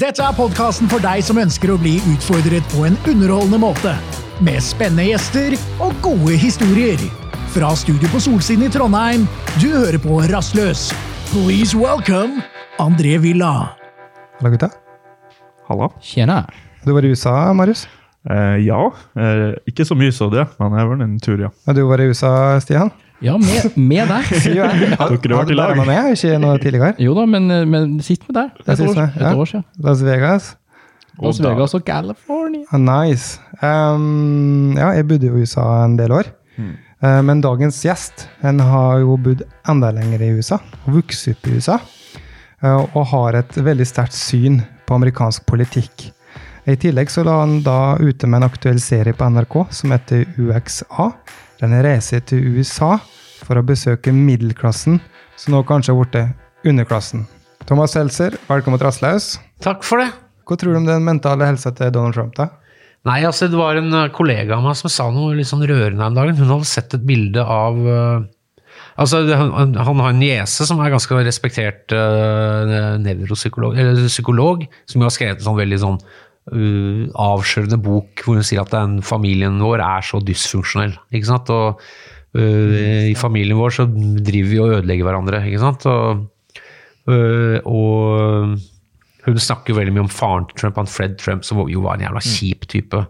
Dette er podkasten for deg som ønsker å bli utfordret på en underholdende måte. Med spennende gjester og gode historier. Fra studio på Solsiden i Trondheim, du hører på Rastløs. Please welcome André Villa. Hallo, gutta. Hallo. Tjena. Du var i USA, Marius? Eh, ja, eh, ikke så mye så det, men jeg var en tur, ja. Og du var i USA, Stian? Ja, med, med der. Ja. Har dere vært i lag? Med ikke noe tidligere? Jo da, men, men sitt med deg. Et år, et ja. år siden. Las Vegas? Las Vegas og California. Ah, nice. Um, ja, jeg bodde jo i USA en del år. Hmm. Uh, men dagens gjest han har jo bodd enda lenger i USA, vokst opp i USA. Uh, og har et veldig sterkt syn på amerikansk politikk. I tillegg så la han da ute med en aktuell serie på NRK som heter UXA. Den reiser til USA for å besøke middelklassen, som nå kanskje har blitt underklassen. Thomas Seltzer, velkommen til Rastløs. Takk for det. Hva tror du om den mentale helsa til Donald Trump? da? Nei, altså det var en eh, kollega av meg som sa noe litt sånn rørende en dag. Hun hadde sett et bilde av eh, Altså, han, han har en niese som er ganske respektert uh, nevropsykolog, eller psykolog, som jo har skrevet en sånn veldig sånn uh, avslørende bok hvor hun sier at den familien vår er så dysfunksjonell. ikke sant? Og uh, i familien vår så driver vi og ødelegger hverandre, ikke sant? Og, uh, og hun snakker veldig mye om faren til Trump, han Fred Trump, som jo var en jævla kjip type.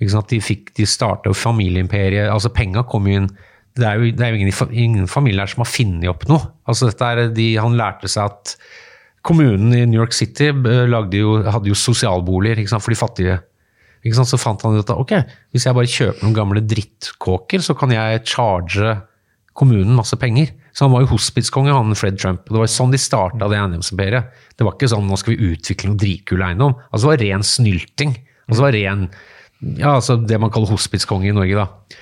Ikke sant? De, fikk, de starta jo familieimperiet. altså Penga kom jo inn Det er jo, det er jo ingen, ingen familie her som har funnet opp noe. altså dette er, de, Han lærte seg at kommunen i New York City eh, jo, hadde jo sosialboliger sant, for de fattige. Sant? Så fant han ut at ok, hvis jeg bare kjøper noen gamle drittkåker, så kan jeg charge kommunen masse penger. Så han var jo hospitskonge, han Fred Trump. Det var sånn de starta det eiendomsimperiet. Det var ikke sånn nå skal vi utvikle noe dritkul eiendom. Altså Det var ren snylting. Altså det var ren, ja, altså det man kaller hospitskonge i Norge, da.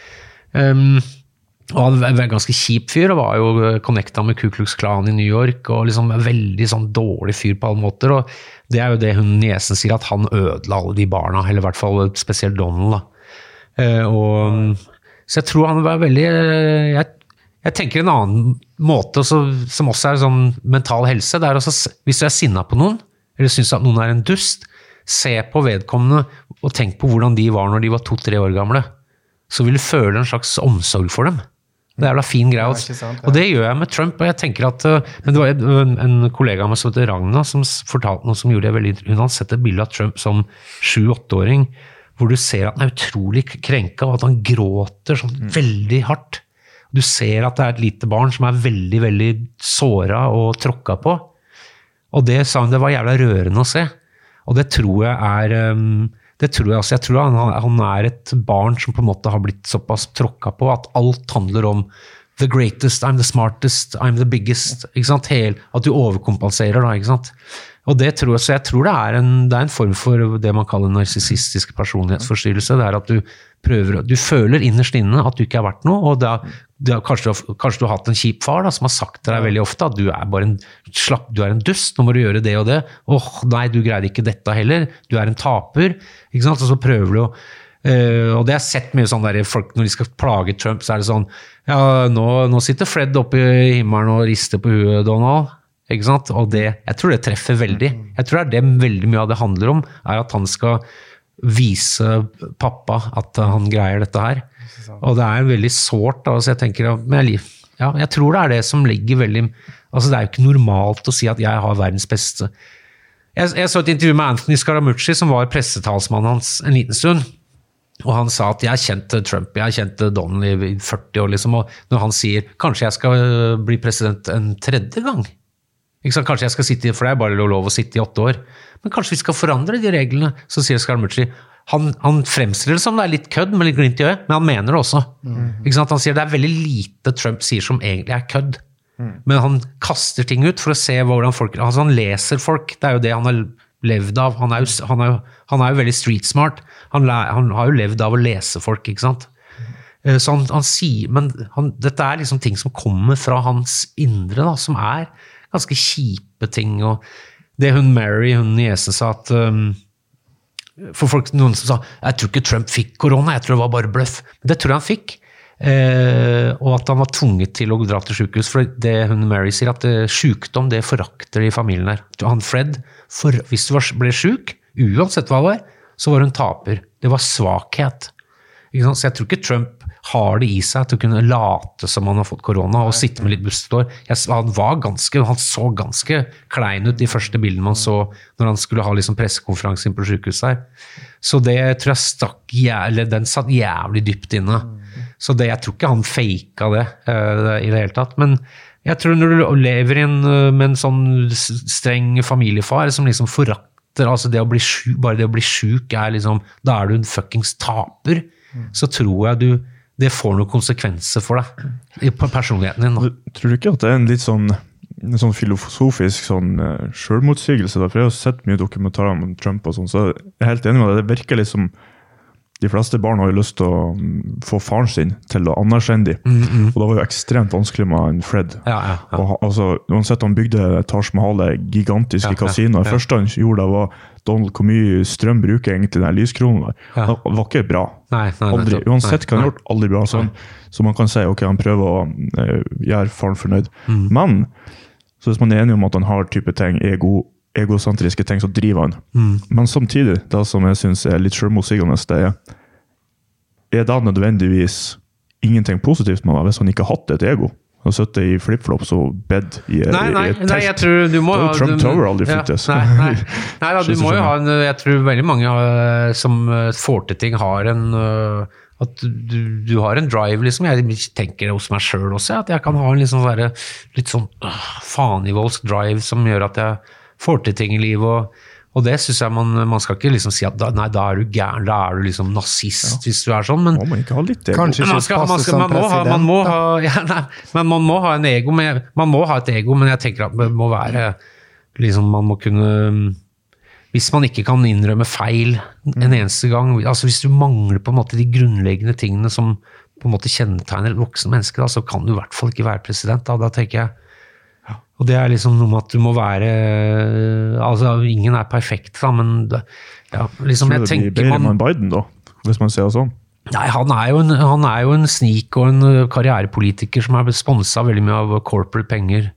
Um, og han var en ganske kjip fyr, og var jo connecta med Ku Klux Klan i New York. og liksom en Veldig sånn dårlig fyr på alle måter. og Det er jo det hun niesen sier, at han ødela alle de barna. Eller i hvert fall spesielt Donald. da. Eh, og, så jeg tror han var veldig eh, jeg, jeg tenker en annen måte også, som også er sånn mental helse. det er også, Hvis du er sinna på noen, eller syns at noen er en dust, se på vedkommende og tenk på hvordan de var når de var to-tre år gamle. Så vil du føle en slags omsorg for dem. Det er jævla fin greie. Ja, sant, ja. Og det gjør jeg med Trump. og jeg tenker at, øh, Men det var en, kollega av meg som heter Ragna, som fortalte noe som gjorde det veldig Hun hadde sett et bilde av Trump som sju-åtteåring, hvor du ser at han er utrolig krenka, og at han gråter sånn Mm. veldig hardt. Du ser at det er et lite barn som er veldig, veldig såra og tråkka på. Og det sa hun det var jævla rørende å se. Og det tror jeg er um, det tror Jeg også. Jeg tror han, han er et barn som på en måte har blitt såpass tråkka på at alt handler om the greatest, I'm the smartest, I'm the biggest. Ikke? Hel, at du overkompenserer, da. ikke sant? Og det tror jeg, så jeg tror det er, en, det er en form for det man kaller narsissistisk personlighetsforstyrrelse. Det er at du prøver, du føler innerst inne at du ikke er verdt noe. og da, da, kanskje, du har, kanskje du har hatt en kjip far da, som har sagt til deg veldig ofte at du er bare en slapp, du er en dust, nå må du gjøre det og det. åh, nei, du greide ikke dette heller. Du er en taper. ikke sant, Og så prøver du å Uh, og det har jeg sett mye sånn der folk når de skal plage Trump, så er det sånn Ja, nå, nå sitter Fred oppe i himmelen og rister på huet, Donald. Ikke sant? Og det, jeg tror det treffer veldig. Jeg tror det er det veldig mye av det handler om, er at han skal vise pappa at han greier dette her. Og det er veldig sårt. Altså, jeg ja, jeg tror det er det som ligger veldig altså Det er jo ikke normalt å si at jeg har verdens beste Jeg, jeg så et intervju med Anthony Scaramucci, som var pressetalsmannen hans en liten stund. Og han sa at 'jeg kjente Trump, jeg kjente Donald i 40 år', liksom. Og når han sier 'kanskje jeg skal øh, bli president en tredje gang'? Kanskje jeg skal sitte, for det er bare lov å sitte i åtte år. Men kanskje vi skal forandre de reglene? Så sier Scaramucci han, han fremstiller det som det er litt kødd, med litt glimt i øyet, men han mener det også. Sant? Han sier det er veldig lite Trump sier som egentlig er kødd. Men han kaster ting ut for å se hvordan folk altså Han leser folk. Det er jo det han har levd av. Han er jo, han er jo, han er jo veldig street smart. Han, han har jo levd av å lese folk, ikke sant. Eh, Så han, han sier, men han, dette er liksom ting som kommer fra hans indre, da, som er ganske kjipe ting. og Det hun Mary, hun niesen, sa at um, For folk, noen som sa jeg tror ikke Trump fikk korona, jeg tror det var bare bløff. Det tror jeg han fikk. Eh, og at han var tvunget til å dra til sykehus. For det hun Mary sier, at eh, sykdom det forakter de i familien her. Han Fred, for, hvis du ble sjuk, uansett hva det var, så var hun taper. Det var svakhet. Så jeg tror ikke Trump har det i seg til å kunne late som han har fått korona og sitte med litt bustehår. Jeg- Han var ganske, han så ganske klein ut de første bildene man så når han skulle ha liksom pressekonferansen på sykehuset her. Så det tror jeg stakk jævlig, den satt jævlig dypt inne. Så det, jeg tror ikke han faka det uh, i det hele tatt. Men jeg tror når du lever en, eh, med en sånn streng familiefar som liksom forakter altså det å bli sjuk, Bare det å bli sjuk er liksom Da er du en fuckings taper. Så tror jeg du det får noen konsekvenser for deg på personligheten din. da. Tror du ikke at det er en litt sånn, en sånn filosofisk sånn, uh, selvmotsigelse? For Jeg har sett mye dokumentarer om Trump, og sånn, så jeg er helt enig med deg. Det virker litt som de fleste barn har jo lyst til å mm, få faren sin til å anerkjenne dem. Og det var jo ekstremt vanskelig med en Fred. Ja, ja, ja. Og, altså, uansett han bygde Taj Mahal, det gigantiske Ja, kasinoet. Det første han gjorde, var Donald, hvor mye strøm bruker egentlig den lyskronen der? Ja. Det var ikke bra. Nei, nei, Aldri, uansett hva han har gjort, aldri bra. Så, han, så man kan si ok, han prøver å uh, gjøre faren fornøyd. Men så hvis man er enig om at han har type ting, ego, egosentriske ting, så driver han. Men samtidig, det som jeg syns er litt selvmotsigende, det er er da nødvendigvis ingenting positivt med det hvis han ikke har hatt et ego? Og sittet i flipflops og bedt i, Nei, nei, i et nei, jeg tror du må Da Trump du- Tower aldri ja, funtes. Nei, nei, nei da, du må jo ha en Jeg tror veldig mange har, som eh, får til ting, har en øh, At du, du har en drive, liksom. Jeg tenker det hos meg sjøl også, at jeg kan ha en liksom litt sånn øh, fanevoldsk drive som gjør at jeg får til ting i livet. og og det syns jeg man, man skal ikke liksom si at da, nei, da er du gæren, da er du liksom nazist hvis du er sånn, men man ikke ha litt ego? Kanskje man, skal, man, skal, man, må ha, man, må ha, ja, nei, men man må ha en ego, men jeg- man må ha et ego, men jeg tenker at det må være liksom, Man må kunne Hvis man ikke kan innrømme feil en eneste gang, altså hvis du mangler på en måte de grunnleggende tingene som på en måte kjennetegner et voksen menneske, da, så kan du i hvert fall ikke være president. Da, da tenker jeg og det er liksom noe med at du må være Altså, ingen er perfekt, da, men ja, liksom, jeg tenker bedre man, med Biden, da? Hvis man ser det sånn? Nei, han er jo en, han er jo en snik og en karrierepolitiker som er sponsa veldig mye av corporate penger.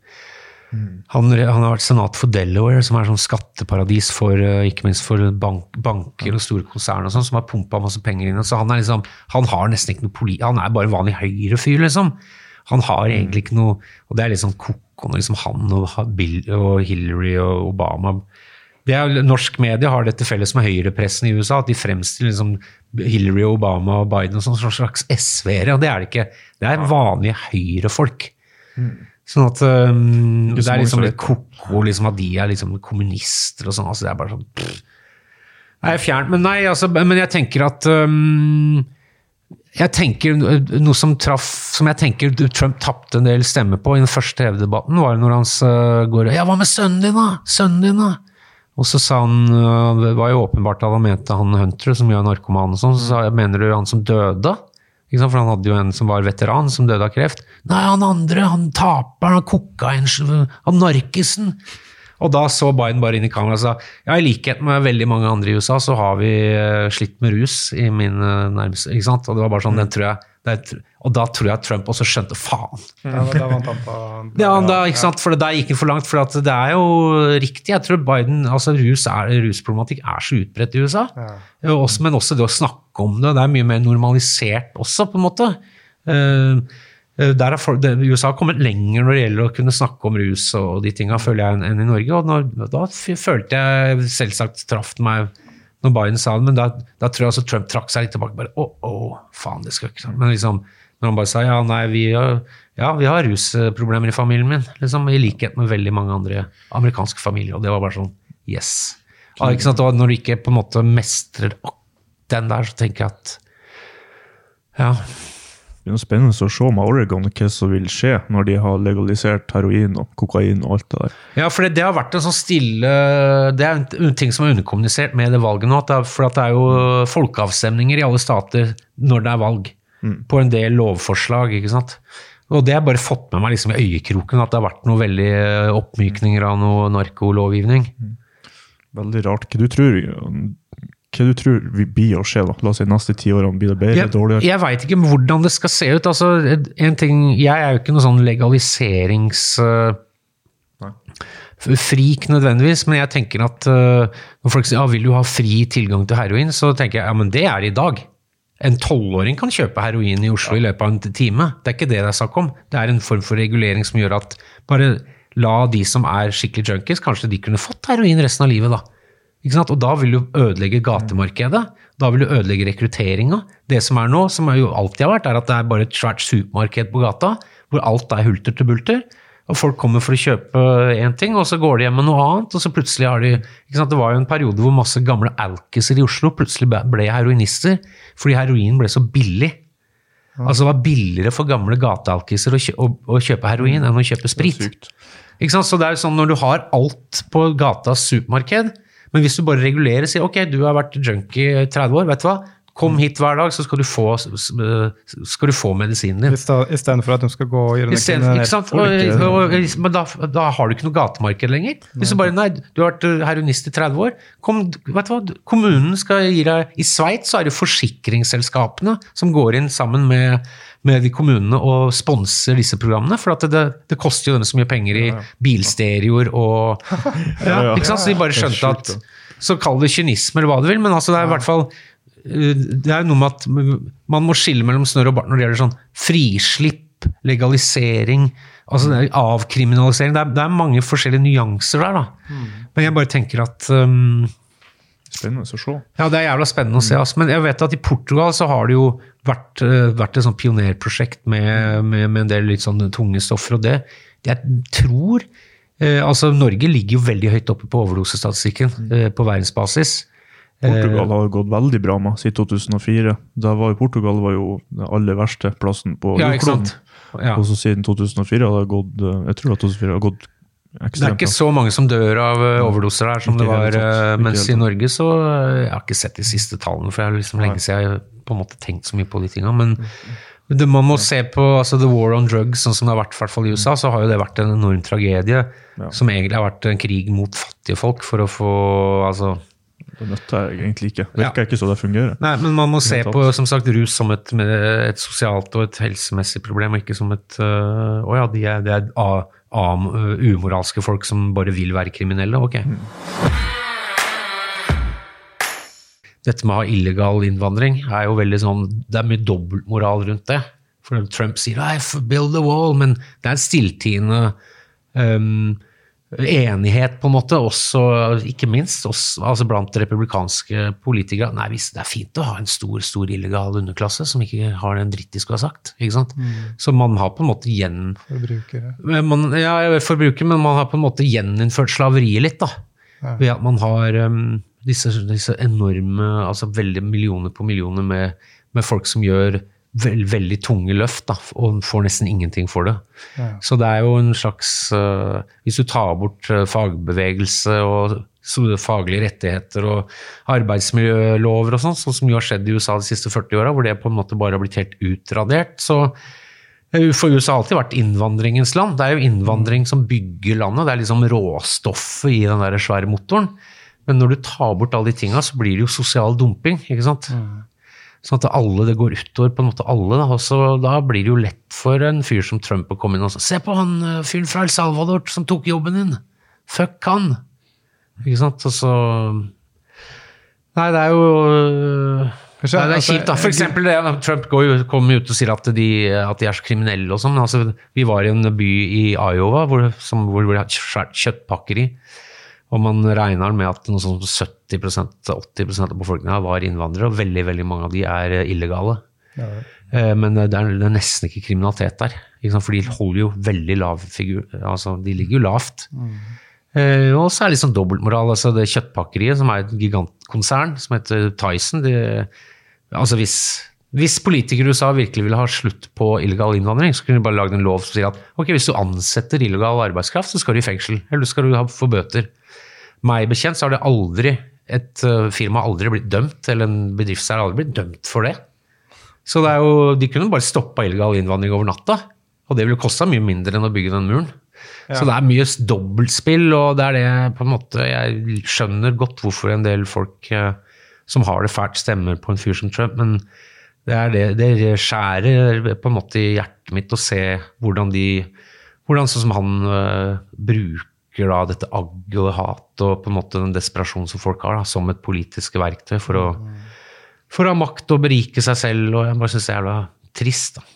Han, han har vært senat for Delaware, som er sånn skatteparadis for ikke minst for bank, banker og store konsern og sånn, som har pumpa masse penger inn. Så han er liksom, han har nesten ikke noe politi... Han er bare en vanlig høyrefyr, liksom. Han har egentlig ikke noe Og det er litt liksom koko når liksom han og Bill og Hillary og Obama er, norsk medie har dette felles med høyrepressen i USA, at de fremstiller liksom Hillary, Obama og Biden som en slags SV-ere, og det er det ikke. Det er vanlige høyrefolk. Sånn at um, Det er liksom som litt ko-ko liksom, at de er liksom kommunister og sånn. altså Det er bare sånn pff. Nei, er fjernt. Men nei, altså, men jeg tenker at um, jeg tenker Noe som traff Som jeg tenker Trump tapte en del stemmer på i den første TV-debatten, var når han går Ja, hva med sønnen din, da? Sønnen din, da? Og så sa han uh, Det var jo åpenbart at han mente han Hunter, som er narkoman og sånn. Så sa jeg, mener du han som døde? For han hadde jo en som var veteran, som døde av kreft. Nei, han andre, han taperen, han kokain, han narkisen. Og da så Biden bare inn i kameraet og sa ja, i likhet med veldig mange andre i USA, så har vi eh, slitt med rus i min eh, nærmeste ikke sant? Og det var bare sånn, den tror jeg, det er- og da tror jeg Trump også skjønte faen. Da, da vant han på Ja, da, ikke sant? For det der gikk han for langt. For det er jo riktig. Jeg tror Biden, altså rus er, rusproblematikk er så utbredt i USA. Ja, også, men også det å snakke om det. Det er mye mer normalisert også, på en måte. Eh, der har folk, det, USA har kommet lenger når det gjelder å kunne snakke om rus og de tinga, føler jeg, enn i Norge. Og når, da følte jeg selvsagt traff det meg når Biden sa det, men da, da tror jeg også Trump trakk seg litt tilbake. bare, å, å, faen, det skal ikke sånn. Men liksom, når han bare sa ja, nei, vi har, ja, vi har rusproblemer i familien min, liksom, i likhet med veldig mange andre amerikanske familier. Og det var bare sånn yes. Ja, ikke sant? Og når du ikke på en måte mestrer den der, så tenker jeg at ja, Det er noe spennende å se med Oregon hva som vil skje når de har legalisert heroin og kokain og alt det der. Ja, for det, det har vært en sånn stille Det er en ting som er underkommunisert med det valget nå. At det for at det er jo folkeavstemninger i alle stater når det er valg. På en del lovforslag, ikke sant. Og det har jeg bare fått med meg liksom i øyekroken, at det har vært noen veldig eh, oppmykninger av noe narkolovgivning. Veldig rart. Hva du tror hva du tror vi blir å skje? da? La oss si neste ti årene. Blir det bedre, Jeg, dårligere? jeg veit ikke hvordan det skal se ut. Altså, en ting, jeg er jo ikke noen sånn legaliserings... øh, Frik nødvendigvis, men jeg tenker at uh, når folk sier ja, vil du ha fri tilgang til heroin, så tenker jeg ja, men det er det i dag. En tolvåring kan kjøpe heroin i Oslo i løpet av en time. Det er ikke det det er snakk om. Det er en form for regulering som gjør at bare la de som er skikkelig junkies, kanskje de kunne fått heroin resten av livet, da. Og da vil du ødelegge gatemarkedet. Da vil du ødelegge rekrutteringa. Det som er nå, som jo alltid har vært, er at det er bare et svært supermarked på gata, hvor alt er hulter til bulter. Og folk kommer for å kjøpe én ting, og så går de hjem med noe annet. Og så plutselig har de? Det var jo en periode hvor masse gamle alkiser i Oslo plutselig ble- heroinister fordi heroin ble så billig. Altså Det var billigere for gamle gatealkiser å, å, å kjøpe heroin enn å kjøpe sprit. Sant? Så det er jo sånn Når du har alt på gatas supermarked, men hvis du bare regulerer og sier ok, du har vært junkie i 30 år, vet du hva? Kom hit hver dag, så skal du få, skal du få medisinen din. Istedenfor at de skal gå og gjøre noe stedet, ikke sant? Og, og, men da, da har du ikke noe gatemarked lenger. Hvis du bare nei, du har vært heroinist i 30 år, kom, vet du hva, kommunen skal gi deg I Sveits så er det forsikringsselskapene som går inn sammen med, med de kommunene og sponser disse programmene. For at det, det koster jo dem så mye penger i bilstereoer og ja, ikke sant? Så de bare skjønte at Så kall det kynisme eller hva du vil, men altså det er i hvert fall eh, det er noe med at man må skille mellom snørr og bart når det gjelder sånn frislipp, legalisering, altså det er avkriminalisering. Det er, det er mange forskjellige nyanser der, da. Men jeg bare tenker at um, Spennende å se. ja, det er jævla spennende å se. Altså. Men jeg vet at i Portugal så har det jo vært, eh, vært et sånt pionerprosjekt med, med, med en del litt sånn tunge stoffer. Og det jeg tror eh, Altså, Norge ligger jo veldig høyt oppe på overdosestatistikken eh, på verdensbasis. Portugal har gått veldig bra med siden 2004. Da var jo Portugal var jo den aller verste plassen på Ja, jordkloden. Ja, Ja. Og så siden 2004 har det gått eh, Jeg tror 2004 har gått Det er ikke så mange som dør av eh, overdoser der som Ikke det var. tatt. eh, Mens i Norge så eh, Jeg har ikke sett de siste tallene, for jeg er liksom lenge siden jeg har på en måte tenkt så mye på de tinga. Men det, man må se på altså The War on Drugs, sånn som det har vært hvert fall i USA, så har jo det vært en enorm tragedie. Som egentlig har vært en krig mot fattige folk for å få altså, Det nytter jeg egentlig ikke. Virker ikke så det fungerer. Nei, men man må se på som sagt, rus som et, et sosialt og et helsemessig problem, og ikke som et øh, ja, det er, det er a, a, umoralske folk som bare vil være kriminelle. Ok. Dette med å ha illegal innvandring er jo veldig sånn Det er mye dobbeltmoral rundt det. For Trump sier build the wall, men det er en stilltiende um, enighet, på en måte, også, ikke minst også, altså blant republikanske politikere. Nei, det er fint å ha en stor stor illegal underklasse som ikke har den dritt de skulle ha sagt. ikke sant? Så man har på en måte gjen... Forbrukere. Man, ja, forbruker, men man har på en måte gjeninnført slaveriet litt, da. Ved at man har um, disse, disse enorme, altså veldig millioner på millioner med, med folk som gjør vel- veldig tunge løft, da, og får nesten ingenting for det. Så det er jo en slags uh, Hvis du tar bort uh, fagbevegelse og faglige rettigheter og arbeidsmiljølover og sånn, sånn som jo har skjedd i USA de siste 40 åra, hvor det på en måte bare har blitt helt utradert, så eh, for USA har alltid vært innvandringens land. Det er jo innvandring som bygger landet. Det er liksom råstoffet i den der svære motoren. Men når du tar bort alle de tinga, så blir det jo sosial dumping. ikke sant? Sånn at alle, det går utover på en måte alle. Da, så, da blir det jo lett for en fyr som Trump å komme inn og si Se på han eh, fyren fra El Salvador som tok jobben din! Fuck han! Ikke sant? Og så Nei, det er jo Kanskje, Nei, det er altså, kjipt, da. For eksempel det, Trump går kommer ut og sier at de, at de er så kriminelle og sånn. Altså, vi var i en by i Iowa hvor, som, hvor det et svært kjøttpakkeri. Og man regner med at noe sånn 70-80% av befolkninga var innvandrere, og veldig veldig mange av de er eh, illegale. Ja. Men det er, det er nesten ikke kriminalitet der. Ikke? For de holder jo veldig lav figur. Altså, de ligger jo lavt. Mm. og så er det litt sånn dobbeltmoral. Altså det kjøttpakkeriet, som er et gigantkonsern som heter Tyson det, altså hvis, hvis politikere i USA virkelig ville ha slutt på illegal innvandring, så kunne de bare lagd en lov som sier at ok, hvis du ansetter illegal arbeidskraft, så skal du i fengsel. Eller skal du ha- få bøter. Meg bekjent så har det aldri et uh, firma har aldri blitt dømt, eller en bedrift har aldri blitt dømt for det. Så det er jo, de kunne bare stoppa illegal innvandring over natta. Og det ville kosta mye mindre enn å bygge den muren. Så det er mye dobbeltspill, og det er det på en måte Jeg skjønner godt hvorfor en del folk eh, som har det fælt, stemmer på en fyr som Trump. Men det, er det, det skjærer på en måte i hjertet mitt å se hvordan de hvordan sånn som han eh, bruker da dette agget og hatet og på en måte den desperasjonen som folk har, da, som et politisk verktøy for å, for å ha makt og berike seg selv. og Jeg bare syns det er jævla trist. da.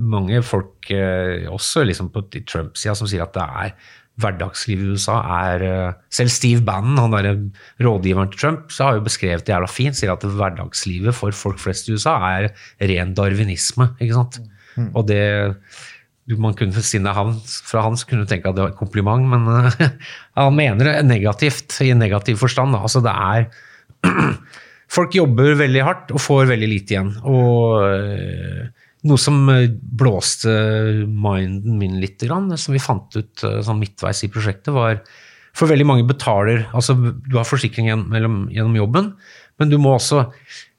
mange folk, eh, også liksom på Trump-sida, som sier at det er hverdagslivet i USA er eh, Selv Steve Bannon, han der rådgiveren til Trump, så har jo beskrevet det jævla fint. Sier at hverdagslivet for folk flest i USA er ren darwinisme. ikke sant? Og det man kunne sinne han, Fra han så kunne du tenke at det var et kompliment, men eh, han mener det negativt, i en negativ forstand. da. Altså det er Folk jobber veldig hardt og får veldig lite igjen. Og øh, noe som øh, blåste minden min litt, som vi fant ut sånn midtveis i prosjektet, var For veldig mange betaler Altså, du har forsikring gjennom, gjennom jobben, men du må også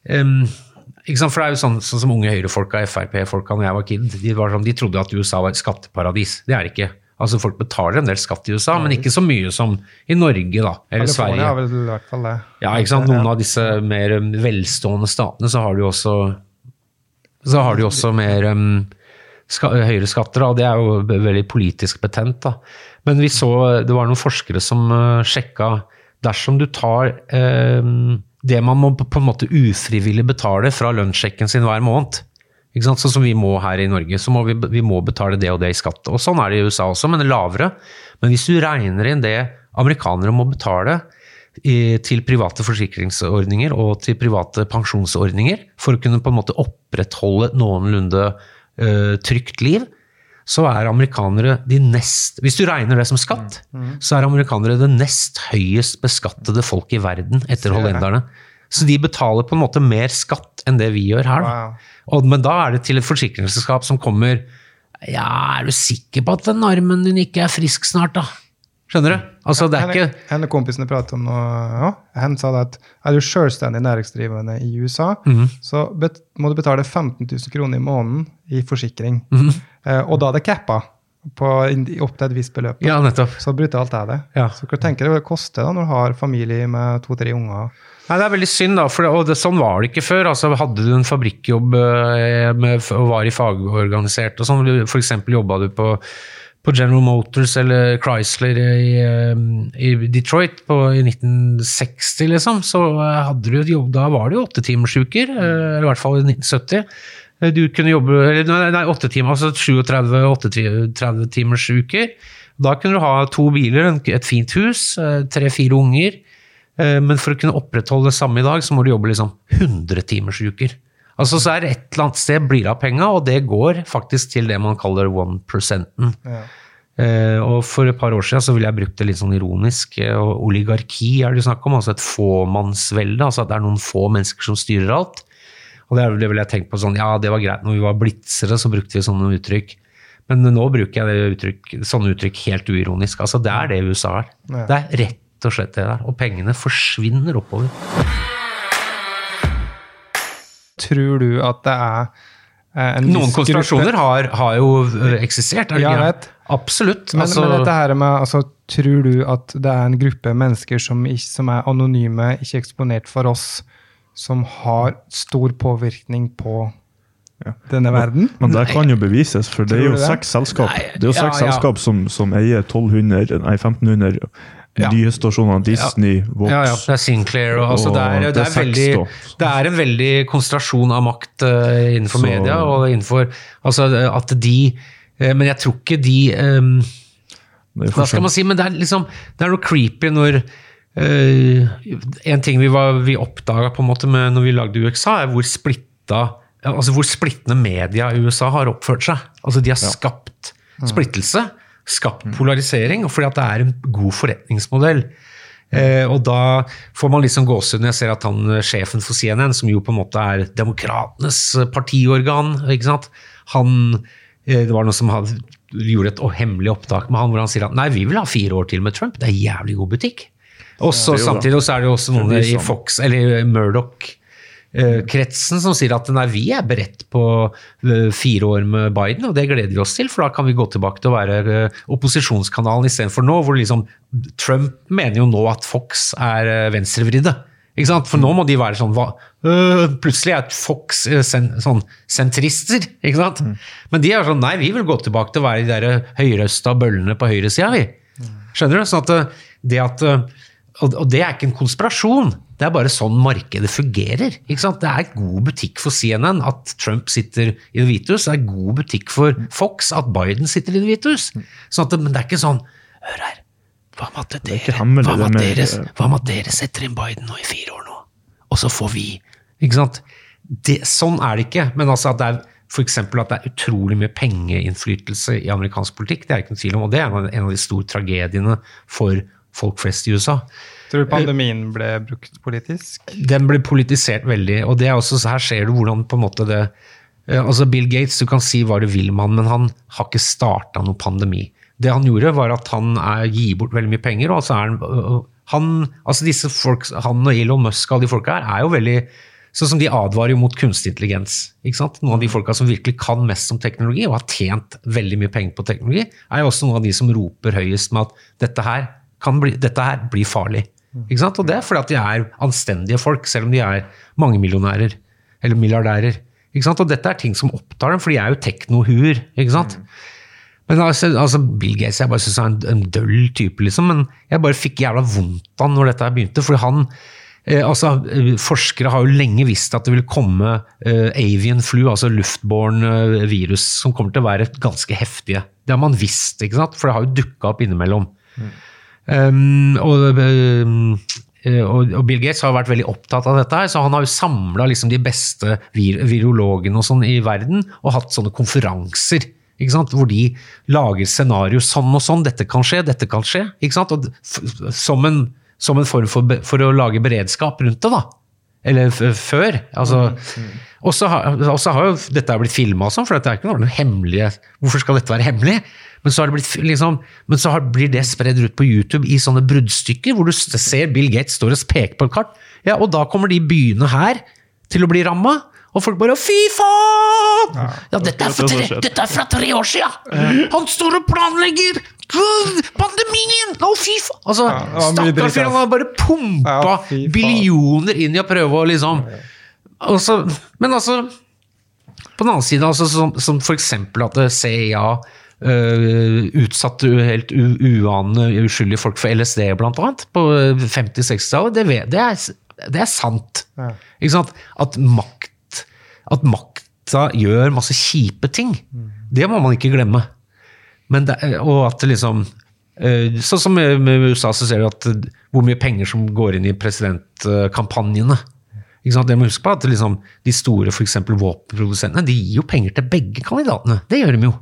sant? For det er jo sånn, sånn som unge høyrefolka, Frp-folka når jeg var kid, de, var sånn, de trodde at USA var et skatteparadis. Det er det ikke. Altså Folk betaler en del skatt i USA, men ikke så mye som i Norge da, eller Sverige. Har vel i hvert fall det. Ja, ikke sant? Noen av disse mer um, velstående statene, så har du jo også så har du også mer um, ska, høyere skatter, da, og det er jo veldig politisk betent. Da. Men vi så, det var noen forskere som uh, sjekka dersom du tar um, det man må på en måte ufrivillig betale fra lønnssjekken sin hver måned, ikke sant? sånn som vi må her i Norge, så må vi, vi må betale det og det i skatt. Og sånn er det i USA også, men lavere. Men hvis du regner inn det amerikanere må betale i, til private forsikringsordninger og til private pensjonsordninger for å kunne på en måte opprettholde noenlunde uh, trygt liv, så er amerikanere de nest Hvis du regner det som skatt, så er amerikanere det nest høyest beskattede folk i verden etter hollenderne. Så de betaler på en måte mer skatt enn det vi gjør her. Da. Men da er det til et forsikringsselskap som kommer Ja, er du sikker på at den armen din ikke er frisk snart, da? Skjønner du? Altså, det er ikke En, en kompisene pratet om noe, ja, Hen sa det at er du selvstendig næringsdrivende i USA, mm. så bet, må du betale 15 000 kroner i måneden i forsikring. Mhm. Eh, og da er det cappa på opp til et visst beløp. Ja, nettopp. Så brutalt er det. Ja. Så hva tenker du det koster da når du har familie med to-tre unger? Nei, Det er veldig synd, da, for det, og det, sånn var det ikke før. altså Hadde du en fabrikkjobb eh, med, og var i fagorganisert, og sånn, f.eks. jobba du på, på General Motors eller Chrysler i, eh, i Detroit på, i 1960, liksom, så hadde du jobb, da var det jo åttetimersuker, eller i hvert fall i 1970. Eh, Du kunne jobbe eller Nei, 8 timer, altså 37-38 timers uker. Da kunne du ha to biler, et fint hus, eh, tre-fire unger. Eh, Men for å kunne opprettholde det samme i dag, så må du jobbe liksom 100 timers uker. Altså så er det et eller annet sted blir det av penga, og det går faktisk til det man kaller one percenten. Ja. Og for et par år siden så ville jeg brukt det litt sånn ironisk. og oligarki er det snakk om, altså et fåmannsvelde. Altså at det er noen få mennesker som styrer alt. Og det, er- vel jeg tenkt på sånn, ja det var greit når vi var blitzere, så brukte vi sånne uttrykk. Men nå bruker jeg det uttrykk, sånne uttrykk helt uironisk. Altså det er det USA er. Ja. Det er rett og slett det der. Og pengene forsvinner oppover. Tror du at det er eh, en Noen gruppe- har, har jo øh, eksistert. Er Ja, jeg vet. Absolutt. Men, altså, men dette her med, altså, tror du at det er en gruppe mennesker som, ikke, som er anonyme, ikke eksponert for oss, som har stor påvirkning på denne verden? Men det kan jo bevises, for det er jo det? seks selskap Nei, Det er jo seks ja. selskap som, som eier 1200, nei 1500 Ja. nyhetsstasjoner. Disney, Vox ja, ja, det er Sinclair og altså, det, er, det, det, det er er veldig, det er en veldig konsentrasjon av makt uh, innenfor Så- media og innenfor Altså at de uh, Men jeg tror ikke de um, er Hva skal man si? Men det er liksom Det er noe creepy når eh, En ting vi, var- vi oppdaga når vi lagde UXA, er hvor splitta Altså hvor splittende media i USA har oppført seg. Altså De har skapt splittelse, skapt polarisering, fordi at det er en god forretningsmodell. Eh, og da får man liksom gåsehud når jeg ser at han sjefen for CNN, som jo på en måte er demokratenes partiorgan, ikke sant? han eh, Det var noe som hadde, gjorde et hemmelig opptak med han hvor han sier at nei, vi vil ha fire år til med Trump, det er jævlig god butikk. Og så Samtidig så er det jo også noen i Fox, eller Murdoch eh, kretsen som sier at nei, vi er beredt på eh, fire år med Biden, og det gleder vi oss til, for da kan vi gå tilbake til å være eh, opposisjonskanalen istedenfor nå, hvor liksom Trump mener jo nå at Fox er venstrevridde. Ikke sant? For nå må de være sånn hva, øh, Plutselig er Fox sen, sånn sentrister. ikke sant? Men de er sånn Nei, vi vil gå tilbake til å være de der høyrøsta bøllene på høyresida, vi. Skjønner du? Sånn at det at og, og det er ikke en konspirasjon. Det er bare sånn markedet fungerer. ikke sant? Det er god butikk for CNN at Trump sitter i Det hvite hus. Det er god butikk for Fox at Biden sitter i Det hvite hus. Sånn at, men det er ikke sånn Hør her. Hva med at dere, hva med er dere, hva med dere setter inn Biden nå i fire år nå, og så får vi Ikke sant? Det, sånn er det ikke. Men altså at det er for eksempel at det er utrolig mye pengeinnflytelse i amerikansk politikk, det er ikke noen tvil om. Og det er en av de store tragediene for folk flest i USA. Tror du pandemien ble brukt politisk? Den ble politisert veldig, og det er også, så her ser du hvordan på en måte det eh, altså Bill Gates, du kan si hva du vil med han, men han har ikke starta noen pandemi. Det han gjorde, var at han er, gir bort veldig mye penger, og altså er han, øh, han altså disse folk, Han og Elon Musk og alle de folka her er jo veldig Sånn som de advarer jo mot kunstig intelligens. ikke sant? Noen av de folka som virkelig kan mest om teknologi, og har tjent veldig mye penger på teknologi, er jo også noen av de som roper høyest med at dette her, bli, dette her blir farlig. Ikke sant? Og det er fordi at de er anstendige folk, selv om de er mangemillionærer eller milliardærer. Ikke sant? Og dette er ting som opptar dem, for de er jo teknohuer. ikke sant? Men altså, altså Bill Gates jeg bare synes er en, en døll type, liksom. Men jeg bare fikk jævla vondt av han når dette begynte. For han eh, altså, eh, Forskere har jo lenge visst at det vil komme eh, avian flu, altså luftbåren eh, virus, som kommer til å være ganske heftige. Det har man visst, ikke sant? for det har jo dukka opp innimellom. Um, og, eh, og, og Bill Gates har vært veldig opptatt av dette, her, så han har jo samla liksom de beste vir virologene og sånn i verden og hatt sånne konferanser. Hvor de lager scenario sånn og sånn, dette kan skje, dette kan skje. Og som, en, som en form for, for å lage beredskap rundt det, da. Eller før. Altså, mm, mm. har, og så har jo dette blitt filma sånn, for dette er ikke noe hemmelige Hvorfor skal dette være hemmelig? Men så, har det blitt, liksom, men så har, blir det spredd ut på YouTube i sånne bruddstykker, hvor du ser Bill Gates står og peker på et kart. Ja, og da kommer de byene her til å bli ramma. Og folk bare 'fy faen!' Ja, dette, er tre, dette er fra tre år sia! Han står og planlegger pandemien! Å, fy faen! Altså, Stakkars fyr, han har bare pumpa billioner inn i å prøve å liksom også, Men altså På den annen side, altså, som, som for eksempel at CIA øh, utsatte helt u- uanede uskyldige folk for LSD, blant annet, på 50-60-tallet, det, det, er- det er sant. Ja. Ikke sant? At makt At makta gjør masse kjipe ting. Det må man ikke glemme. Men det, og at liksom eh, Sånn som med, USA, så ser du at eh, hvor mye penger som går inn i presidentkampanjene. Det må huske på at liksom, De store for våpenprodusentene de gir jo penger til begge kandidatene. Det gjør de jo.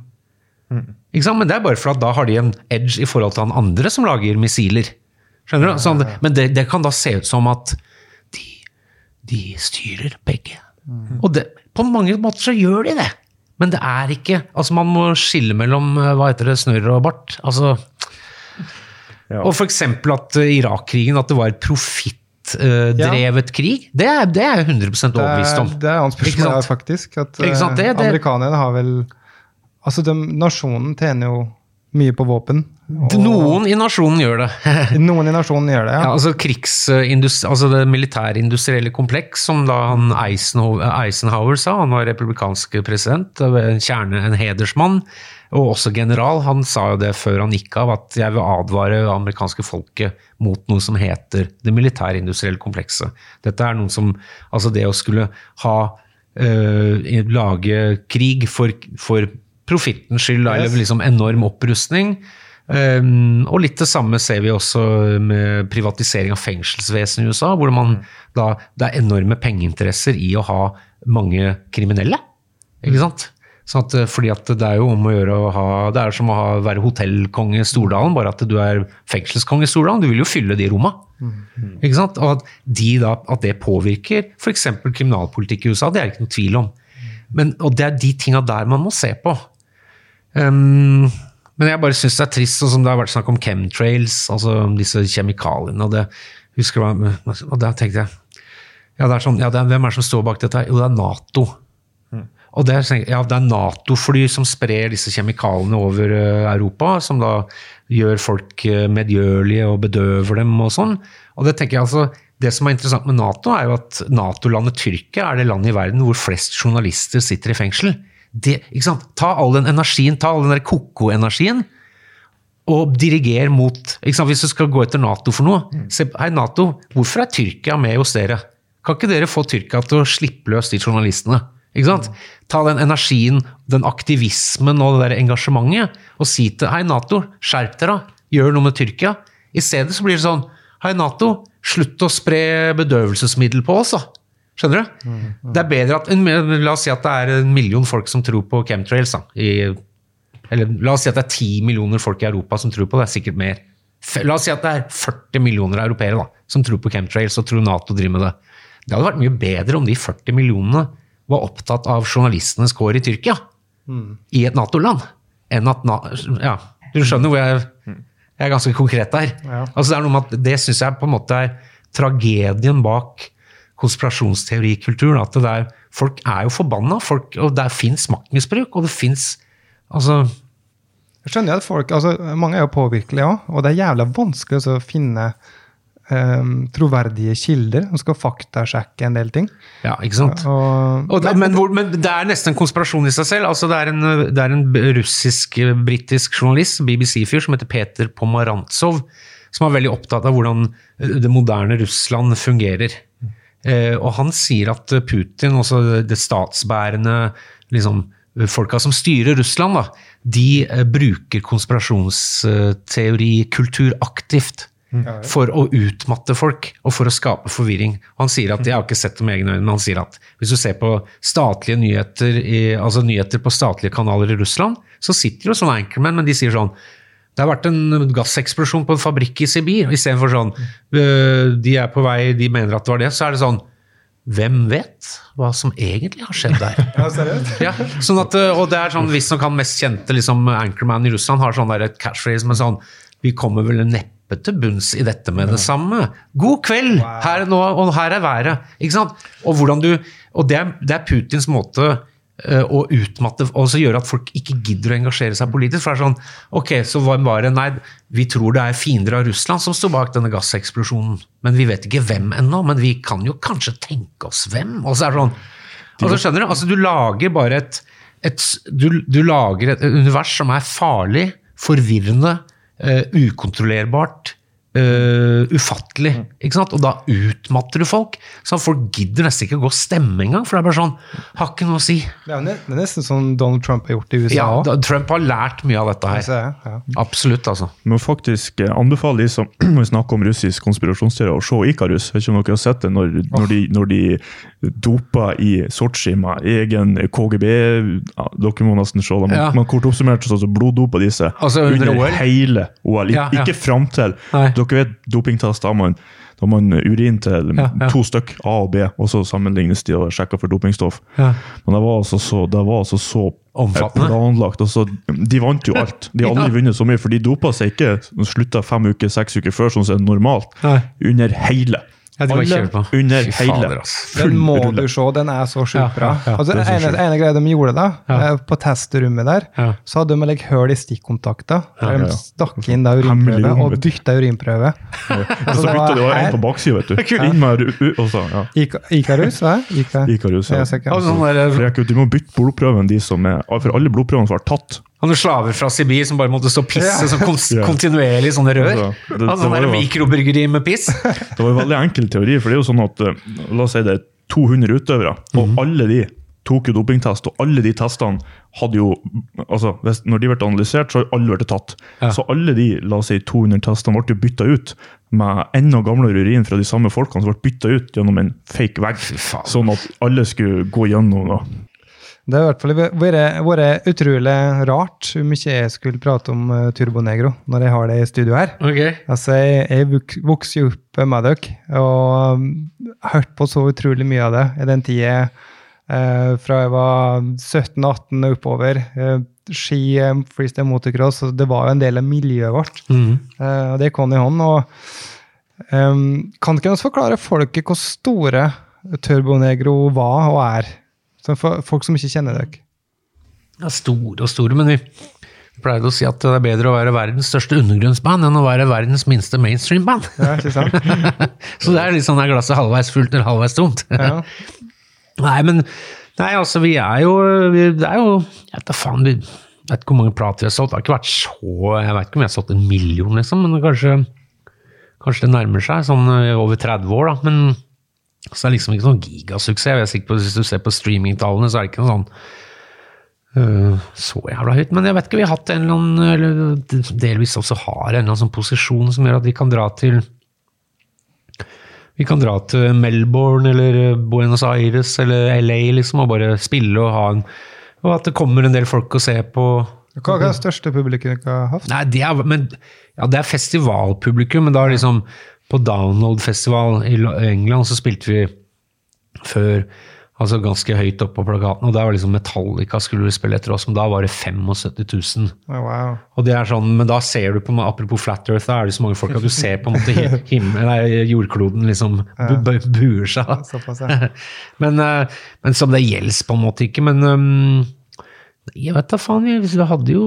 Men det er bare for at da har de en edge i forhold til han andre som lager missiler. Skjønner du? Sånn, men det, det kan da se ut som at de, de styrer begge. Og det, på mange måter så gjør de det. Men det er ikke Altså, man må skille mellom eh, hva heter det, snørr og bart. Altså Ja. Og eksempel at eh, Irak-krigen, at det var profittdrevet krig, det er, det er jeg 100 Det overbevist er, om. det er annet Ikke spørsmål faktisk. At? Det- eh, det- amerikanerne har vel Altså, de, nasjonen tjener jo mye på våpen. og- Noen i nasjonen gjør det. Noen i nasjonen gjør det, ja. Ja, altså krigsindustri, altså det militærindustrielle kompleks, som da han Eisenhower, Eisenhower sa, han var republikansk president, en kjerne, en hedersmann, og også general, han sa jo det før han gikk av, at jeg vil advare det amerikanske folket mot noe som heter det militærindustrielle komplekset. Dette er noe som, altså det å skulle ha, eh, lage krig for, for profittens skyld, Yes. eller liksom enorm opprustning, Um, og litt det samme ser vi også med privatisering av fengselsvesenet i USA, hvor man da, det er enorme pengeinteresser i å ha mange kriminelle. Ikke sant? Sånn at, eh, fordi at det er jo om å gjøre å ha Det er som å ha, være hotellkonge i Stordalen, bare at du er fengselskonge i Stordalen. Du vil jo fylle de romma. Ikke sant? Og at, de da, at det påvirker f.eks. kriminalpolitikk i USA, det er det ikke noe tvil om. Men, og det er de tinga der man må se på. Um, men jeg bare syns det er trist, sånn som det har vært snakk om chemtrails, altså disse kjemikaliene. og det husker jeg, Og da tenkte jeg Ja, det er sånn, ja, det er, hvem er det som står bak dette? Jo, det er Nato. Og det er, ja, det er Nato-fly som sprer disse kjemikaliene over uh, Europa, som da gjør folk uh, medgjørlige og bedøver dem og sånn. Og det tenker jeg altså, det som er interessant med Nato, er jo at Nato-landet Tyrkia er det landet i verden hvor flest journalister sitter i fengsel. Det? Ta all den energien, ta all den der koko-energien, og diriger mot? Hvis du skal gå etter Nato for noe se, Hei, Nato, hvorfor er Tyrkia med hos dere? Kan ikke dere få Tyrkia til å slippe løs de journalistene? Sant? Ta den energien, den aktivismen og det der engasjementet, og si til Hei, Nato, skjerp dere, gjør noe med Tyrkia. I stedet så blir det sånn Hei, Nato, slutt å spre bedøvelsesmiddel på oss, da. Skjønner du? Det er bedre at La oss si at det er en million folk som tror på chemtrails. Da, i, eller la oss si at det er ti millioner folk i Europa som tror på det. Det er sikkert mer. La oss si at det er 40 millioner europeere da, som tror på chemtrails og tror Nato driver med det. Det hadde vært mye bedre om de 40 millionene var opptatt av journalistenes kår i Tyrkia, i et Nato-land, enn at Na Ja, du skjønner hvor jeg, jeg er ganske konkret der. Ja. Altså Det er noe med at det syns jeg på en måte er tragedien bak konspirasjonsteorikulturen. At det der, folk er jo forbanna, folk, og der fins maktmisbruk, og det fins Altså Jeg skjønner at folk, altså Mange er jo påvirkelige òg, og det er jævla vanskelig å finne Um, troverdige kilder som skal faktasjekke en del ting. Ja, ikke sant? Og, Og det, men, hvor, men det er nesten en konspirasjon i seg selv. Altså, det er en, det er en russisk-britisk journalist, BBC-fyr, som heter Peter Pomarantsov, som er veldig opptatt av hvordan det moderne Russland fungerer. Eh, og han sier at Putin, også det statsbærende liksom, folka som styrer Russland, da, de eh, bruker konspirasjonsteorikultur aktivt for å utmatte folk og for å skape forvirring. Han sier at, jeg har ikke sett det med egne øyne, men han sier at hvis du ser på statlige nyheter, i, altså nyheter på statlige kanaler i Russland, så sitter jo sånne anchormen, men de sier sånn det har vært en gasseksplosjon på en fabrikk i Sibir. Istedenfor sånn øh, De er på vei, de mener at det var det. Så er det sånn Hvem vet hva som egentlig har skjedd der? Ja, seriøst? Ja, sånn at, øh, og det er sånn, Visstnok han mest kjente liksom, anchorman i Russland har sånn der et catchphrase med sånn Vi kommer vel neppe til bunns i dette med det samme. God kveld! Her er nå, og her er været. Ikke sant? Og, hvordan du, og det, er, det er Putins måte øh, å utmatte og så gjøre at folk ikke gidder å engasjere seg politisk. For det er sånn Ok, så hvem var det? Nei, vi tror det er fiender av Russland som står bak denne gasseksplosjonen. Men vi vet ikke hvem ennå. Men vi kan jo kanskje tenke oss hvem? Og så er det sånn Altså, skjønner du? Altså, du lager bare et, et du, du lager et univers som er farlig, forvirrende, uh, ukontrollerbart, eh, ufattelig. Ikke sant? Og da utmatter du folk. Så folk gidder nesten ikke å gå og stemme engang, for det er bare sånn Har ikke noe å si. Det er er nesten sånn Donald Trump har gjort i USA Ja, Trump har lært mye av dette her. Ja. Absolutt, altså. Må faktisk eh, anbefale de som når vi snakker om russisk konspirasjonsteori, å se Ikarus. Vet ikke om dere har sett det når, når, de, når de doper i Sotsji med egen KGB ja, Dere må nesten se det, men, Ja. man kort oppsummert så så bloddopa disse Altså under OL? hele OL. Ja, ja. Ikke fram til. Nei. Dere vet dopingtest, da man. Da man urin til Ja, ja. to stykk, A og B, og så sammenlignes de og sjekker for dopingstoff. Ja. Men det var altså så, det var altså så planlagt. Altså, de vant jo alt. De har aldri vunnet så mye, for de dopa seg ikke slutta fem uker, seks uker før, sånn som normalt. Nei. Under hele. Ja, de på. under hele. Den må du se, den er så sjukt bra. ja, ja, altså, er ene, ene greia de gjorde da, Ja. eh, på testrommet der, så hadde de like hull i stikkontakter. der De stakk inn da urinprøve og du. bytta urinprøve. Og Altså, så det bytta de var en på baksida, vet du. Inn med og så, ja. Ika- Ikarus, hva? Ika. Ikarus. Ja. Du sånn der, For jeg kunne- må bytte blodprøven, de som er For alle blodprøvene som har tatt. Han er slaver fra Sibir som bare måtte stå og pisse Ja. sånn kontinuerlig i sånne rør. Altså, det- det altså, sånn jo- der mikrobryggeri med piss. Det var en veldig enkel teori, for det er jo sånn at eh, La oss si det er 200 utøvere, og Mhm. alle de tok jo dopingtest, og alle de testene hadde jo altså Når de ble analysert, så har alle blitt tatt. Ja. Så alle de la oss si 200 testene ble jo bytta ut med enda gamlere urin fra de samme folkene som ble bytta ut gjennom en fake vegg. Sånn at alle skulle gå gjennom. da. Det har i hvert fall vært, vært utrolig rart hvor mye jeg skulle prate om uh, Turbonegro når jeg har det i studio her. Ok. Altså, jeg, jeg vokste jo opp med dere og um, hørt på så utrolig mye av det i den tida eh, fra jeg var 17-18 og oppover. Eh, ski, eh, freestyle motocross, det var jo en del av miljøet vårt. Mm. Eh, og det kom i hånd. og um, Kan ikke vi forklare folket hvor store Turbonegro var og er? Så for folk som ikke kjenner dere. Ja, store og store, men vi pleide å si at det er bedre å være verdens største undergrunnsband enn å være verdens minste mainstream-band. Ja, ikke sant? Så det er litt sånn er glasset halvveis fullt eller halvveis tomt. Ja. Nei, men Nei, altså, vi er jo vi, Det er jo Jeg vet da faen. Vi, vet ikke hvor mange plater vi har solgt. Det har ikke vært så Jeg vet ikke om vi har solgt en million, liksom, men kanskje, kanskje det nærmer seg. Sånn eh, over 30 år, da. Men så det er liksom ikke sånn gigasuksess. Jeg er sikker på, Hvis du ser på streamingtallene, så er det ikke noe sånn øh, så jævla høyt. Men jeg vet ikke, vi har hatt en eller annen eller delvis også har en eller annen sånn posisjon som gjør at vi kan dra til vi kan dra til Melbourne eller Buenos Aires eller LA liksom, og bare spille og ha en Og at det kommer en del folk og ser på Hva er det største publikum dere har hatt? Nei, det er, men, ja, det er festivalpublikum, men da liksom På Download-festival i England så spilte vi før altså ganske høyt oppe på plakaten, og der var liksom Metallica skulle spille etter oss, men da var det 75 000. Oh, wow. Og det er sånn, Men da ser du på, apropos Flat Earth, da er det så mange folk at du ser på en måte hi- himmel, nei, jordkloden liksom bu- buer seg. Såpass, ja. Men, eh, men som det gjelder på en måte ikke. Men um, jeg vet da faen, vi hadde jo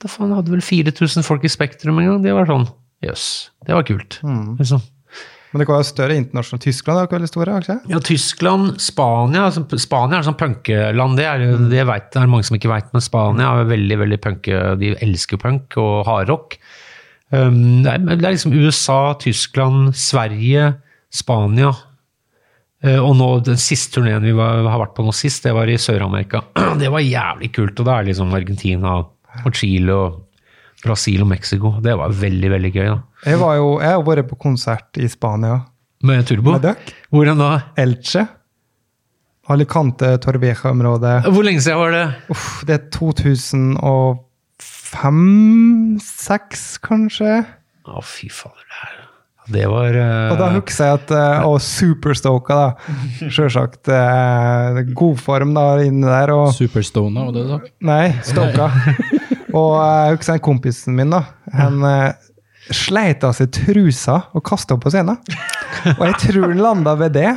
da faen, hadde vel 4000 folk i Spektrum en gang. Det var sånn Jøss, det var kult. Liksom. Men det kan være større internasjonalt. Tyskland er jo veldig store, ikke? Ja, Tyskland, Spania altså, Spania er sånn punkeland. Det er det vet, det er mange som ikke veit, men Spania er veldig veldig punke. De elsker punk og hardrock. Um, det, er, det er liksom USA, Tyskland, Sverige, Spania. Uh, og nå, den siste turneen vi var, har vært på nå sist, det var i Sør-Amerika. Det var jævlig kult. Og det er liksom Argentina og Chile og Brasil og Mexico. Det var veldig, veldig gøy. da. Jeg, var jo, jeg har vært på konsert i Spania Med Turbo. med. Hvordan da? Elche. Alicante, Torveja-området. Hvor lenge siden var det? Uff, det er 2005-2006, kanskje? Å, fy fader. Det, er- det var uh... Og da husker jeg at uh, Og superstoka, da. Sjølsagt. Uh, God form da inni der. Og Superstona, var det det? Nei, stoka. Og eh, jeg husker en kompisen min, da. Han eh, sleit av seg trusa og kasta opp på scenen. Og jeg tror han landa ved det.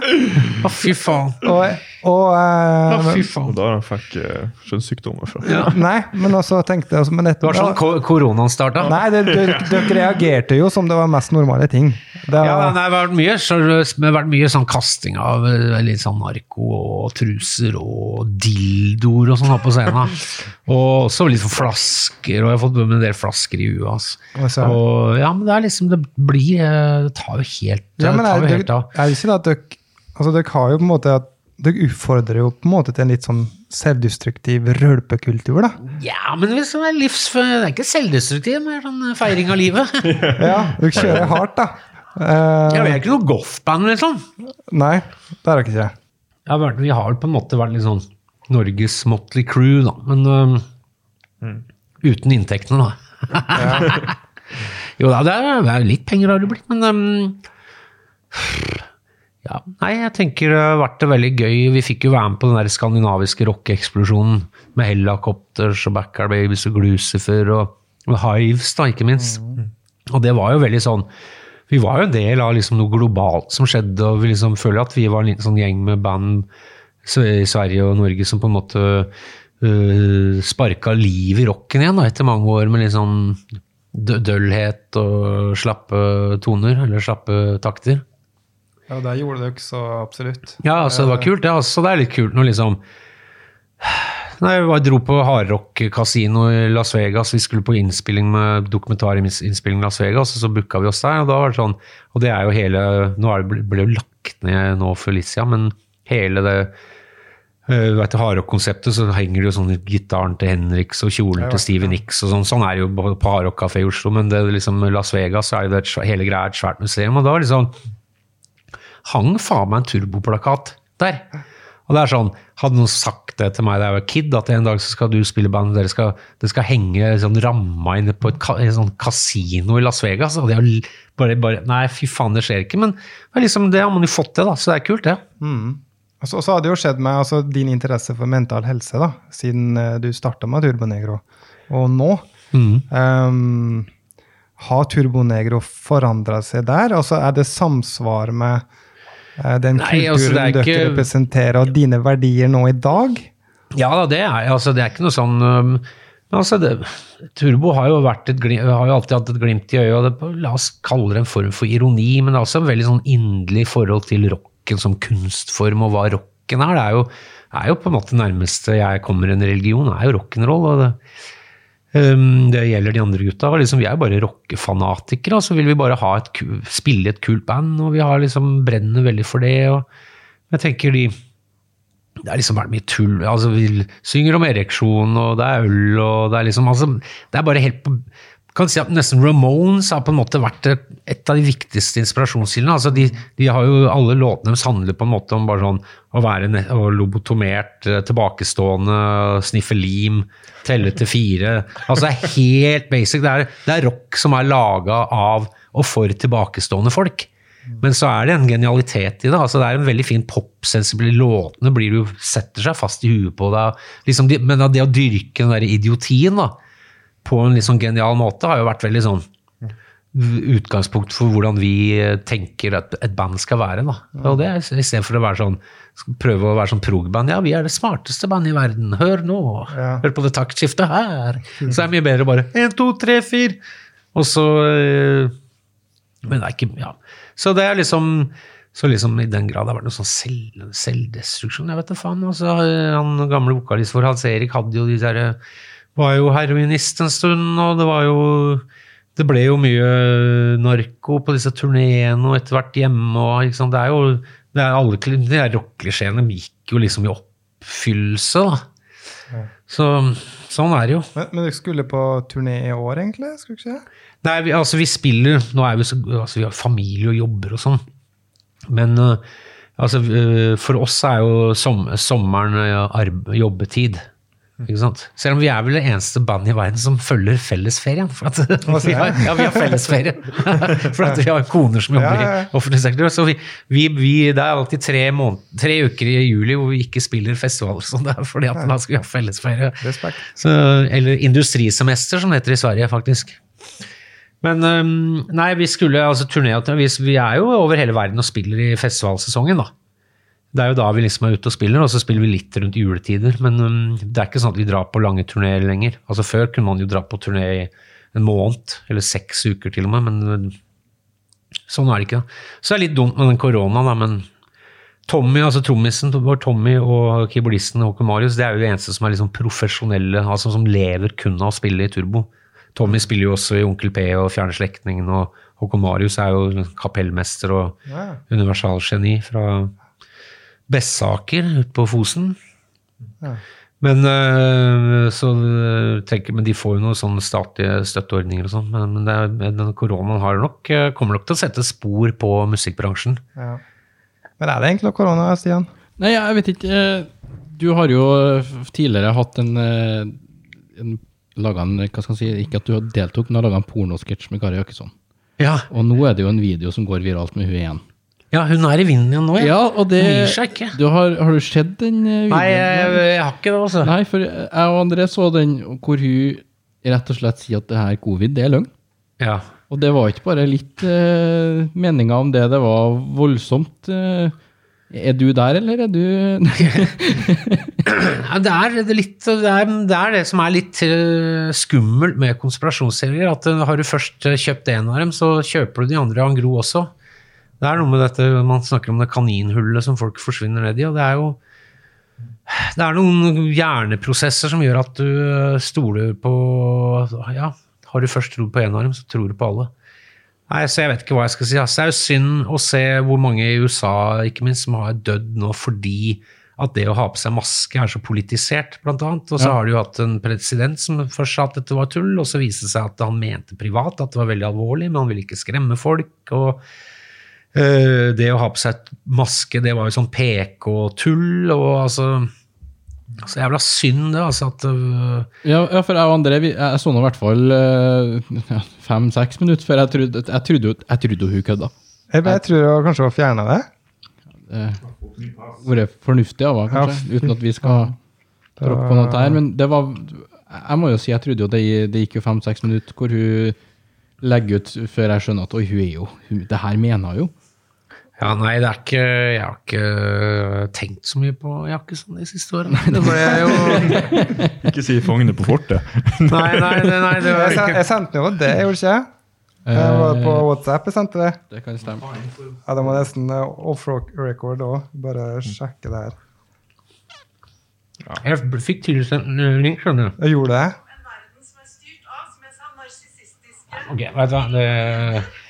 Å, fy faen. Og, og eh, Å, fy faen. Og da han fikk uh, skjønnssykdommer fra. Ja. Nei, men også tenkte jeg men dette, Det var sånn ko koronaen starta. Nei, det- dere reagerte jo som det var mest normale ting. Det Ja, nei, det har vært mye, så, det har vært mye sånn kasting av eh, litt sånn narko og truser og dildoer og sånn på scenen. Og også litt sånn flasker, og jeg har fått med en del flasker i huet. Altså. Og ja, men det er liksom, det blir eh, Det tar jo helt, ja, men det tar jo helt av. er det ikke det at dere Altså, dere har jo på en måte at dere utfordrer jo på en måte til en litt sånn selvdestruktiv rølpekultur, da. Ja, men hvis det er livs... Det er ikke selvdestruktiv, men sånn feiring av livet. Ja, dere kjører hardt, da. Eh, Jeg er ikke noe goth-band, liksom. nei, det er dere ikke. Har vi har på en måte vært litt sånn Norges Motley Crew, da. Men øhm, uten inntektene, da. jo da, det er, det er litt penger har det blitt, men øhm, ja, Nei, jeg tenker det har vært veldig gøy. Vi fikk jo være med på den der skandinaviske rockeeksplosjonen med Hellacopters og Backyard Babies og Glucifer og, og Hives, da, ikke minst. Og det var jo veldig sånn Vi var jo en del av liksom noe globalt som skjedde, og vi liksom føler at vi var en liten sånn gjeng med band i Sverige og Norge som på en måte uh, sparka liv i rocken igjen da, etter mange år med litt sånn døllhet og slappe toner, eller slappe takter. Ja, det gjorde dere så absolutt. Ja, altså det var kult. Ja, altså, det er litt kult når liksom Nei, Jeg dro på hardrock-kasino i Las Vegas. Vi skulle på innspilling med dokumentarinnspilling i Las Vegas, og så booka vi oss der. Og da var det sånn Og det er jo hele Nå er det ble- ble jo lagt ned nå litt men hele det Du vet du, Hardrock-konseptet, så henger det jo sånn gitaren til Henriks og kjolen til Stevie Nicks og sånn. Sånn er det jo på Hardrock-kafé i Oslo, men det liksom Las Vegas er jo det hele greia et svært museum. Og da var det liksom hang faen meg en turboplakat der. Og det er sånn, Hadde noen sagt det til meg da jeg var kid, at en dag så skal du spille band, dere skal, det skal henge sånn ramma inne på et, ka, et sånn kasino i Las Vegas og det er bare, bare, Nei, fy faen, det skjer ikke. Men det, liksom, det har man jo fått til, da, så det er kult, det. Og så, og så har det jo skjedd med altså, din interesse for mental helse, da, siden eh, du starta med Turbonegro, og nå. Ehm, har Turbonegro forandra seg der? Altså, er det samsvar med eh, den Nei, altså, det kulturen dere ikke- representerer, og dine verdier nå i dag? Ja, da, det er, altså, det er ikke noe sånn um, altså, det, Turbo har jo, et, har jo alltid hatt et glimt i øyet, og det, la oss kalle det en form for ironi, men det er også en veldig sånn inderlig forhold til rocken som kunstform, og hva rocken er. Det er jo, er jo på en måte nærmeste jeg kommer en religion, er jo rock'n'roll. og det, det gjelder de andre gutta. Liksom, vi er jo bare rockefanatikere, og så vil vi bare et, spille et kult band, og vi har liksom brenner veldig for det. og jeg tenker de det er liksom mye tull. altså Vi synger om ereksjon, og det er øl, og det er liksom altså, Det er bare helt på kan si at Nesten Ramones har på en måte vært et av de viktigste inspirasjonskildene. altså de, de har jo, Alle låtene deres handler på en måte om bare sånn å være lobotomert, eh, tilbakestående, sniffe lim, telle til fire. altså Det er helt basic. Det er, det er rock som er laga av og for tilbakestående folk. Men så er det en genialitet i det. altså Det er en veldig fin popsensibil Låtene blir jo, setter seg fast i huet på deg. Liksom de, men det å dyrke den der idiotien da, på en litt sånn genial måte har jo vært veldig sånn utgangspunkt for hvordan vi eh, tenker at et band skal være. da. Og det Istedenfor å være sånn, prøve å være sånn prog-band. Ja, vi er det smarteste bandet i verden. Hør nå! Ja. Hør på det taktskiftet her! Så er det mye bedre å bare én, to, tre, fire! Og så eh, Men det er ikke Ja. Så det er liksom så liksom i den grad det har vært noe sånn selv, selvdestruksjon. Jeg vet da faen. altså Han gamle vokalisten vår, Hans Erik hadde jo de der, var jo heroinist en stund, og det var jo Det ble jo mye narko på disse turneene og etter hvert hjemme. og ikke sant, Det er jo det er alle De der rockeklisjeene gikk jo liksom i oppfyllelse, da. Så sånn er det jo. Men, men dere skulle på turné i år, egentlig? Skulle ikke ikke? Nei, vi, altså vi spiller Nå er vi så altså Vi har familie og jobber og sånn. Men uh, altså, uh, for oss er jo som, sommeren arbe, jobbetid. Selv om vi er vel det eneste bandet i verden som følger fellesferien. For at, vi har, ja, vi har fellesferie. for at vi har koner som jobber i offentlig sektor. Så vi, vi, vi, det er alltid tre, måned, tre uker i juli hvor vi ikke spiller festivaler. Så det er fordi at da skal vi ha fellesferie. Så, eller industrisemester, som det heter i Sverige, faktisk. Men nei, vi skulle altså turnere vi, vi er jo over hele verden og spiller i festivalsesongen, da. Det er jo da vi liksom er ute og spiller, og så spiller vi litt rundt juletider. Men um, det er ikke sånn at vi drar på lange turneer lenger. Altså Før kunne man jo dra på turné i en måned, eller seks uker til og med, men øhm, sånn er det ikke. da. Så det er litt dumt med den koronaen, da, men Tommy, altså trommisen vår Tommy og keyboardisten Håkon Marius, det er jo det eneste som er liksom profesjonelle, altså som lever kun av å spille i turbo. Tommy spiller jo også i Onkel P og Fjerne slektningen, og Håkon Marius er jo kapellmester og Ja. universalgeni fra Bessaker ute på Fosen. Ja. Men, øh, så, øh, tenker, men de får jo noen sånne statlige støtteordninger og sånn. Men, men det er, den koronaen har nok, øh, kommer nok til å sette spor på musikkbransjen. Ja. Men er det egentlig korona, Stian? Nei, jeg vet ikke. eh, Du har jo eh, tidligere hatt en, eh, en laget en, hva skal jeg si, Ikke at du har deltok, men har laga en pornosketsj med Kari Jakkesson. Ja. Og nå er det jo en video som går viralt med hun igjen. Ja, hun er i vinden igjen nå, ja. Ja, og det Hun gir seg ikke. Du har, har du sett den eh, videoen? Nei, jeg, jeg har ikke det, altså. Nei, for jeg og André så den hvor hun rett og slett sier at det her covid, det er løgn. Ja. Og det var ikke bare litt uh, meninger om det, det var voldsomt. Uh, er du der, eller er du Ja, det, er det, litt, det, er, det er det som er litt uh, skummelt med konspirasjonsserier. At har du først kjøpt en av dem, så kjøper du de andre en gro også. Det er noe med dette, Man snakker om det kaninhullet som folk forsvinner ned i. og det er jo det er noen hjerneprosesser som gjør at du eh, stoler på Ja, har du først trodd på en arm, så tror du på alle. Nei, så Jeg vet ikke hva jeg skal si. Altså, Det er jo synd å se hvor mange i USA ikke minst, som har dødd nå fordi at det å ha på seg maske er så politisert, blant annet. Og så Ja. har du jo hatt en president som først sa at dette var tull, og så viste det seg at han mente privat at det var veldig alvorlig, men han ville ikke skremme folk. og det å ha på seg maske, det var jo sånn PK-tull, og altså Så jævla synd, det, altså, at uh... Ja, ja, for jeg og André vi, jeg så nå i hvert fall uh, fem-seks minutter før jeg trodde, jeg trodde, jeg trodde hun kødda. Jeg, jeg tror jeg kanskje var fjerna det. Eh, Vært fornuftig av henne, kanskje, Ja, uten at vi skal tråkke på noe her. Men det var Jeg må jo si, jeg trodde jo det, det gikk jo fem-seks minutter hvor hun legger ut før jeg skjønner at oi, hun er jo hun, Det her mener hun jo. Ja, nei, det er ikke Jeg har ikke tenkt så mye på jakkesand de siste årene. Det ble jeg jo Ikke si 'fangene på fortet'. Nei, nei, nei, nei det var ikke jeg sendte jo det, gjorde ikke jeg? Jeg var på WhatsApp jeg sendte det. Det kan stemme. Ja, Det må nesten eh, off record òg. Bare sjekke det her. Jeg fikk tilsendt en link, skjønner du. Jeg gjorde det. En verden som er styrt av, som jeg sa, narsissistiske Ok, vet du hva. Det,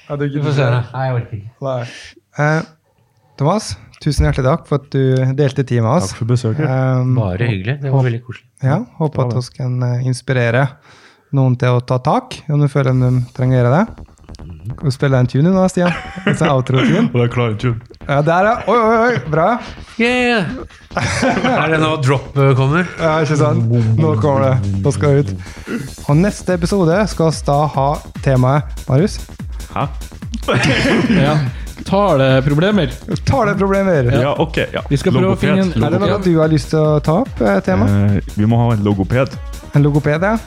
Ja, du, du får se det. Nei, jeg orker ikke. Nei. Eh, Thomas, tusen hjertelig takk for at du delte tid med oss. Takk for besøket. Um, Bare hyggelig. Det var veldig koselig. ja, håper at vi kan eh, inspirere noen til å ta tak, om du føler de trenger det. Skal vi spille en tune nå, Stian? En sånn outro-tune? Og det er klar tune. Ja, der, ja. Oi, oi, oi. Bra. Yeah. er det nå drop kommer? Ja, ikke sant? Nå kommer det. Nå skal det ut. Og neste episode skal vi da ha temaet Marius? Hæ? Ja. Taleproblemer. Taleproblemer. Ja, ok. Ja. Vi skal prøve å finne en- Er det noe du har lyst til å ta opp, eh, tema? Eh, vi må ha en logoped. En logoped, ja?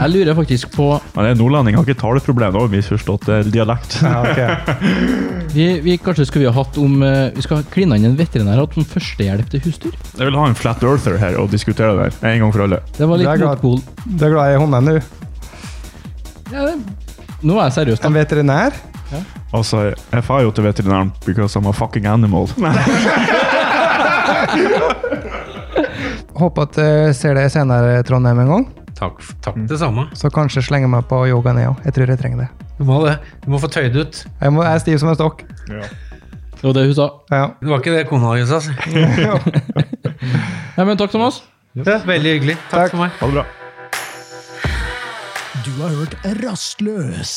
Jeg lurer faktisk på Men det er nordlending har ikke taleproblem, Vi har misforstått eh, dialekt. Ja, ok. vi, vi Kanskje skulle vi ha hatt om eh, Vi skal kline inn en veterinær hatt om førstehjelp til husdyr? Jeg vil ha en flat earther her og diskutere det her, en gang for alle. Det var litt er motpol. Du er glad i hundene, du? Ja, det- nå er jeg seriøs, En da. Og Altså, jeg får jo til veterinæren because I'm a fucking animal. Håper at jeg ser deg senere Trondheim en gang. Takk, takk det samme. Så kanskje slenger meg på yoga ned òg. Jeg tror jeg trenger det. Du må det. Du må få tøyd ut. Jeg, må, jeg er stiv som en stokk. Det var det hun sa. Ja. Det var ikke det kona di sa. Ja, men takk, Thomas. Ja, veldig hyggelig. Takk, Takk. for meg. Ha det bra. Du har hørt Rastløs.